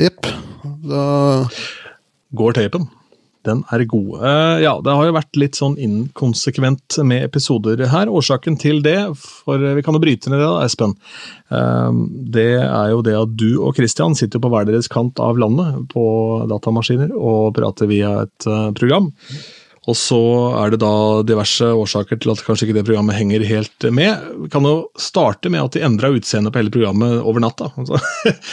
Jepp. Da Går tapen. Den er god. Eh, ja, det har jo vært litt sånn inkonsekvent med episoder her. Årsaken til det, for vi kan jo bryte ned det da, Espen, eh, det er jo det at du og Christian sitter på hver deres kant av landet på datamaskiner og prater via et eh, program. Og så er det da diverse årsaker til at kanskje ikke det programmet henger helt med. Vi kan jo starte med at de endra utseendet på hele programmet over natta. Altså.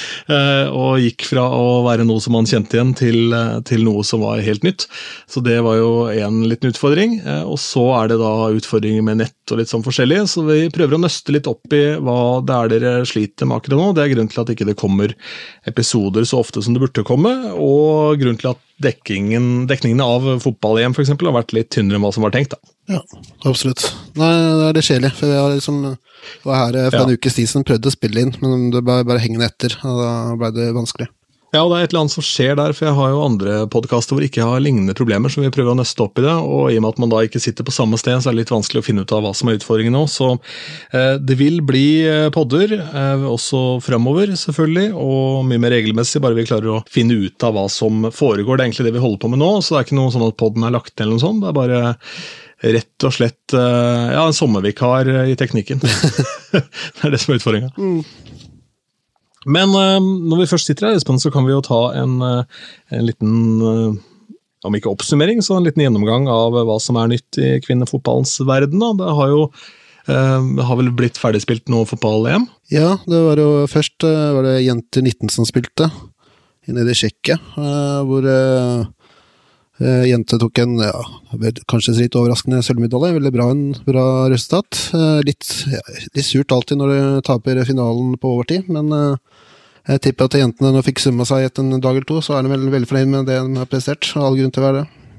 og gikk fra å være noe som man kjente igjen, til, til, noe som var helt nytt. Så det var jo en liten utfordring. Eh, og så er det da utfordringer med nett og litt sånn forskjellig, så vi prøver å nøste litt opp i hva det er dere sliter med akkurat nå. Det er grunnen til at ikke det kommer episoder så ofte som det burde komme, og grunnen til at dekkingen, dekningen av fotball-EM f.eks. har vært litt tynnere enn hva som var tenkt. da. Ja, absolutt. Nei, det er det kjedelig. For jeg liksom, var her for en ja. ukes tid siden prøvde å spille inn, men det ble bare hengende etter. og Da ble det vanskelig. Ja, og det er et eller annet som skjer der, for jeg har jo andre podkaster hvor jeg ikke har lignende problemer, så vi prøver å nøste opp i det. Og i og med at man da ikke sitter på samme sted, så er det litt vanskelig å finne ut av hva som er utfordringen nå. Så eh, det vil bli eh, podder, eh, også fremover selvfølgelig, og mye mer regelmessig, bare vi klarer å finne ut av hva som foregår. Det er egentlig det vi holder på med nå, så det er ikke noe sånn at podden er lagt ned eller noe sånt. Det er bare rett og slett eh, ja, en sommervikar i teknikken. det er det som er utfordringa. Mm. Men uh, når vi først sitter her, Espen, så kan vi jo ta en, uh, en liten uh, om ikke oppsummering, så en liten gjennomgang av hva som er nytt i kvinnefotballens verden. Da. Det har jo det har vel blitt ferdigspilt noe fotball-EM? Ja, det var jo først var det jenter 19 som spilte, nede i Tsjekkia, hvor Jente tok en ja, kanskje litt overraskende sølvmedalje. Veldig bra, en bra resultat. Uh, litt, ja, litt, surt alltid når du taper finalen på overtid, men uh, jeg tipper at jentene nå fikk summa seg etter en dag eller to, så er de veldig, veldig fornøyd med det de har prestert. All grunn til å være det.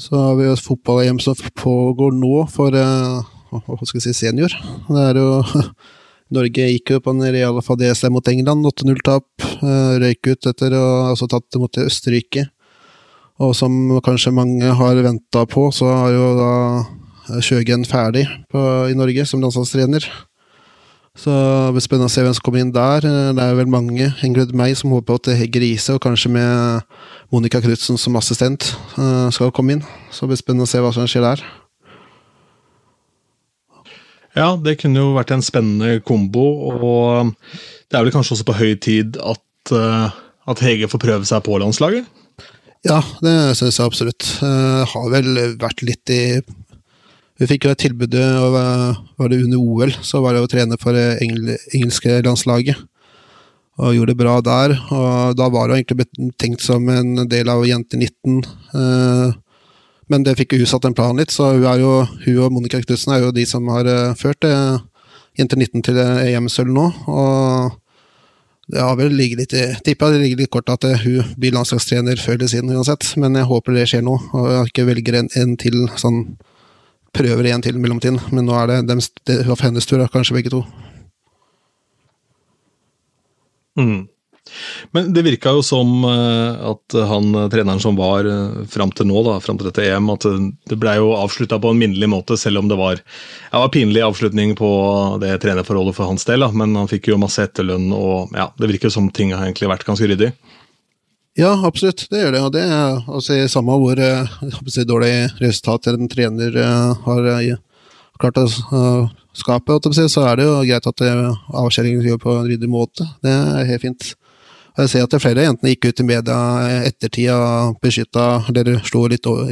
Så har vi jo fotball-EM som pågår nå for hva skal jeg si, senior. Det er jo Norge gikk jo på en real fadese mot England, 8-0-tap. Røyk ut etter å ha altså tatt mot Østerrike. Og som kanskje mange har venta på, så er jo da Kjøgen ferdig på, i Norge som landslagstrener. Så det blir spennende å se hvem som kommer inn der. Det er vel mange, inkludert meg, som håper at Hegge Riise, og kanskje med Monica Knutsen som assistent, eh, skal komme inn. Så det blir spennende å se hva som skjer der. Ja, det kunne jo vært en spennende kombo, og det er vel kanskje også på høy tid at, eh, at Hege får prøve seg på landslaget? Ja, det syns jeg absolutt. Uh, har vel vært litt i Vi fikk jo et tilbud var det under OL, så var det å trene for det engel, engelske landslaget. Og gjorde det bra der. Og da var det egentlig tenkt som en del av Jente 19. Uh, men det fikk jo hun satt en plan litt, så hun, er jo, hun og Monica Knutsen er jo de som har ført Jente 19 til EM-sølv nå. og det har vel ligget litt Tippa det ligger litt kort at eh, hun blir landslagstrener før eller siden uansett, men jeg håper det skjer noe, og jeg ikke velger en, en til sånn Prøver en til i mellomtiden, men nå er det, dem, det hennes tur, kanskje begge to. Mm. Men det virka jo som eh, at han treneren som var eh, fram til nå, da, fram til dette EM, at det ble jo avslutta på en minnelig måte, selv om det var, ja, var pinlig avslutning på det trenerforholdet for hans del. Da. Men han fikk jo masse etterlønn, og ja, det virker som ting har egentlig vært ganske ryddig. Ja, absolutt, det gjør det. Og det er altså, samme hvor si, dårlig resultat en trener har klart å skape, så er det jo greit at avskjæringen gjør på en ryddig måte. Det er helt fint. Jeg ser at flere av jentene gikk ut i media ettertid og beskytta, eller slo litt over,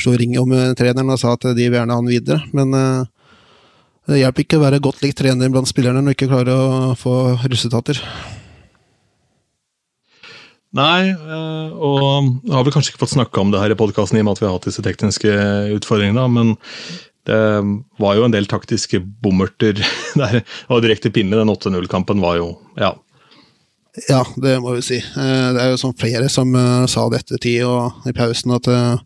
slo ring om treneren og sa at de vil gjerne ha han videre. Men uh, det hjelper ikke å være godt likt trener blant spillerne når du ikke klarer å få resultater. Nei, eh, og jeg har vel kanskje ikke fått snakka om det her i podkasten i og med at vi har hatt disse tekniske utfordringene, men det var jo en del taktiske bommerter der. Og direkte pinlig, den 8-0-kampen var jo Ja, ja, det må vi si. Eh, det er jo sånn flere som uh, sa det etter tid og i pausen, at uh,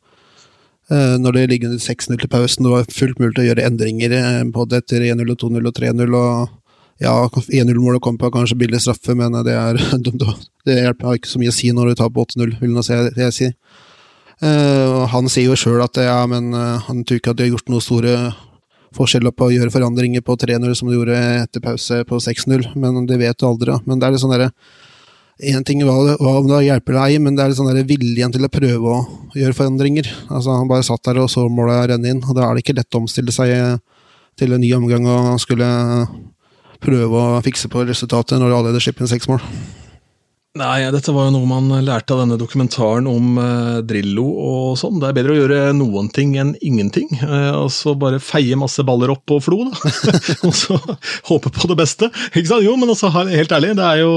når det ligger 6-0 til pausen, det var fullt mulig å gjøre endringer både etter 1-0 og 2-0 og 3-0. og ja, 1-0-målet kom på kanskje billig straffe, men det, er, det hjelper ikke så mye å si når du tar på 8-0, vil jeg, si. Han sier jo sjøl at ja, men han tror ikke at de har gjort noen store forskjeller på å gjøre forandringer på 3-0 som du gjorde etter pause på 6-0, men det vet du aldri. Da. Men det er litt sånn derre Én ting hva, hva om det hjelper deg, men det er litt sånn viljen til å prøve å gjøre forandringer. Altså Han bare satt der og så målet renne inn, og da er det ikke lett å omstille seg til en ny omgang og skulle prøve å fikse på resultatet når du allerede slipper inn seks mål. Nei, dette var jo noe man lærte av denne dokumentaren om eh, Drillo og sånn. Det er bedre å gjøre noen ting enn ingenting. Eh, og så bare feie masse baller opp på Flo, da. og så håpe på det beste. Ikke sant? Jo, men altså, helt ærlig, det er jo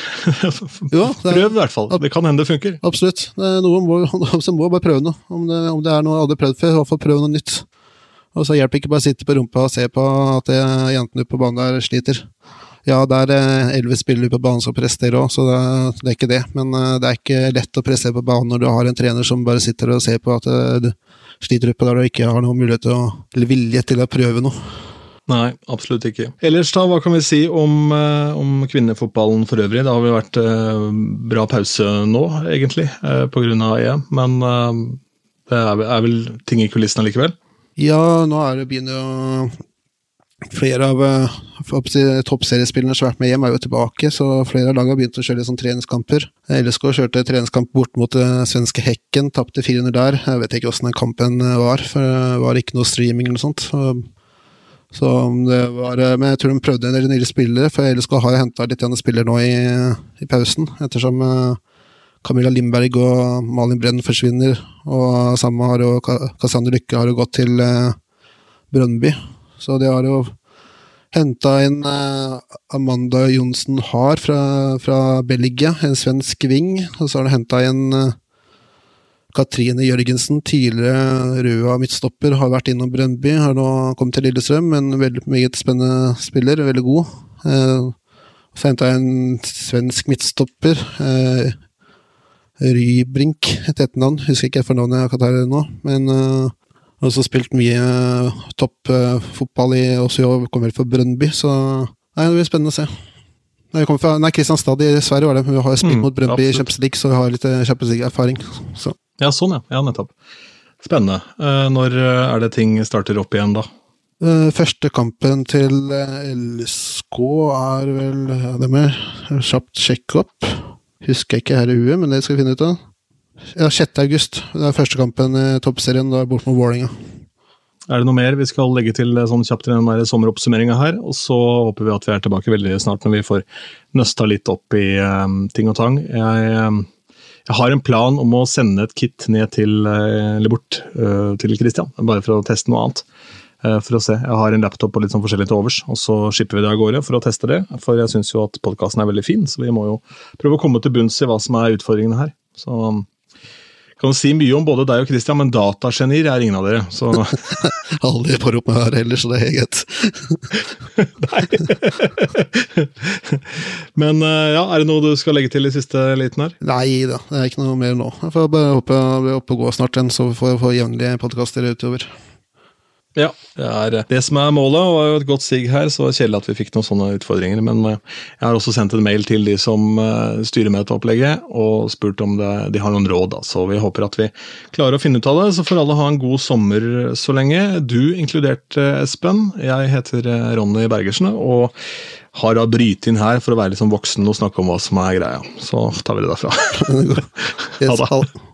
Jo, er- Prøv, i hvert fall. Det kan hende det funker. Absolutt. Det er noe må, så må bare prøve noe. Om det, om det er noe jeg aldri prøvd før, i hvert fall prøve noe nytt. Og så hjelper ikke bare å sitte på rumpa og se på at det, jentene på banen der sliter. Ja, det er eh, elleve spillere på banen som presterer òg, så det, er- det er ikke det. Men eh, det er ikke lett å prestere på banen når du har en trener som bare sitter og ser på at eh, du sliter oppe der og ikke har noen mulighet til å, eller vilje til å prøve noe. Nei, absolutt ikke. Ellers da, hva kan vi si om, om kvinnefotballen for øvrig? Det har vel vært eh, bra pause nå, egentlig, eh, av EM. Men eh, det er, vel- er vel ting i kulissene likevel? Ja, nå er det begynner jo Flere av eh, toppseriespillerne som har vært med hjem, er jo tilbake, så flere av lagene har begynt å kjøre sånn treningskamper. LSK kjørte treningskamp bort mot det svenske Hekken, tapte 400 der. Jeg vet ikke åssen den kampen eh, var, for det var ikke noe streaming eller noe sånt. Så, det var, eh, men jeg tror de prøvde en del nye spillere, for LSK har henta litt spillere nå i, i pausen, ettersom eh, Camilla Lindberg og Malin Brenn forsvinner, og samme har jo Ka- Lykke har jo gått til eh, Brøndby. Så de har jo henta inn eh, Amanda Johnsen Haar fra, fra Belgia, en svensk ving. Og så har de henta inn eh, Katrine Jørgensen, tidligere Røa midtstopper, har vært innom Brøndby. Har nå kommet til Lillestrøm, en veldig meget spennende spiller, veldig god. Eh, så henta jeg en svensk midtstopper. Eh, Rybrink, et etternavn. Husker ikke fornavnet jeg kan ta det nå. Men eh, har også spilt mye toppfotball i også i år, kommer vel fra Brøndby, så nei, det blir spennende å se. Nei, fra, nei, Kristianstad i Sverige var det, men vi har spilt Mm, mot Brøndby i. Champions League, så vi har litt eh, Champions League-erfaring. Så. Ja, sånn ja. Ja, nettopp. Spennende. Eh, Når eh, er det ting starter opp igjen, da? Eh, første kampen til eh, LSK er vel ja, Det må jeg kjapt sjekke opp. Husker jeg ikke her i huet, men det skal vi finne ut av. Ja, 6. august. Det er første kampen i toppserien, da bort mot Vålerenga. Er det noe mer vi skal legge til eh, sånn kjapt i den sommeroppsummeringa her? Og så håper vi at vi er tilbake veldig snart når vi får nøsta litt opp i um, ting og tang. Jeg, um, jeg har en plan om å sende et kit ned til, eller bort uh, til Christian, bare for å teste noe annet. Uh, For å se. Jeg har en laptop og litt sånn forskjellig til overs, og så skipper vi det av gårde for å teste det. For jeg syns jo at podkasten er veldig fin, så vi må jo prøve å komme til bunns i hva som er utfordringene her. Så kan si mye om både deg og Christian, men datagenier er ingen av dere. Så Aldri par opp med her heller, så det er greit. Nei. Men eh, ja, er det noe du skal legge til i siste liten her? Nei da, det er ikke noe mer nå. Jeg får bare håpe jeg blir oppe og gå snart igjen, så vi får få jevnlige podkaster utover. Ja, det er eh, det som er målet. var jo et godt sig her, så det kjedelig at vi fikk noen sånne utfordringer. Men eh, jeg har også sendt en mail til de som eh, styrer med dette opplegget, og spurt om det, de har noen råd. Da. Så vi håper at vi klarer å finne ut av det. Så får alle ha en god sommer så lenge. Du inkludert, Espen. Jeg heter Ronny Bergersen og har da brytet inn her for å være litt sånn voksen og snakke om hva som er greia. Så tar vi det derfra. Ha det.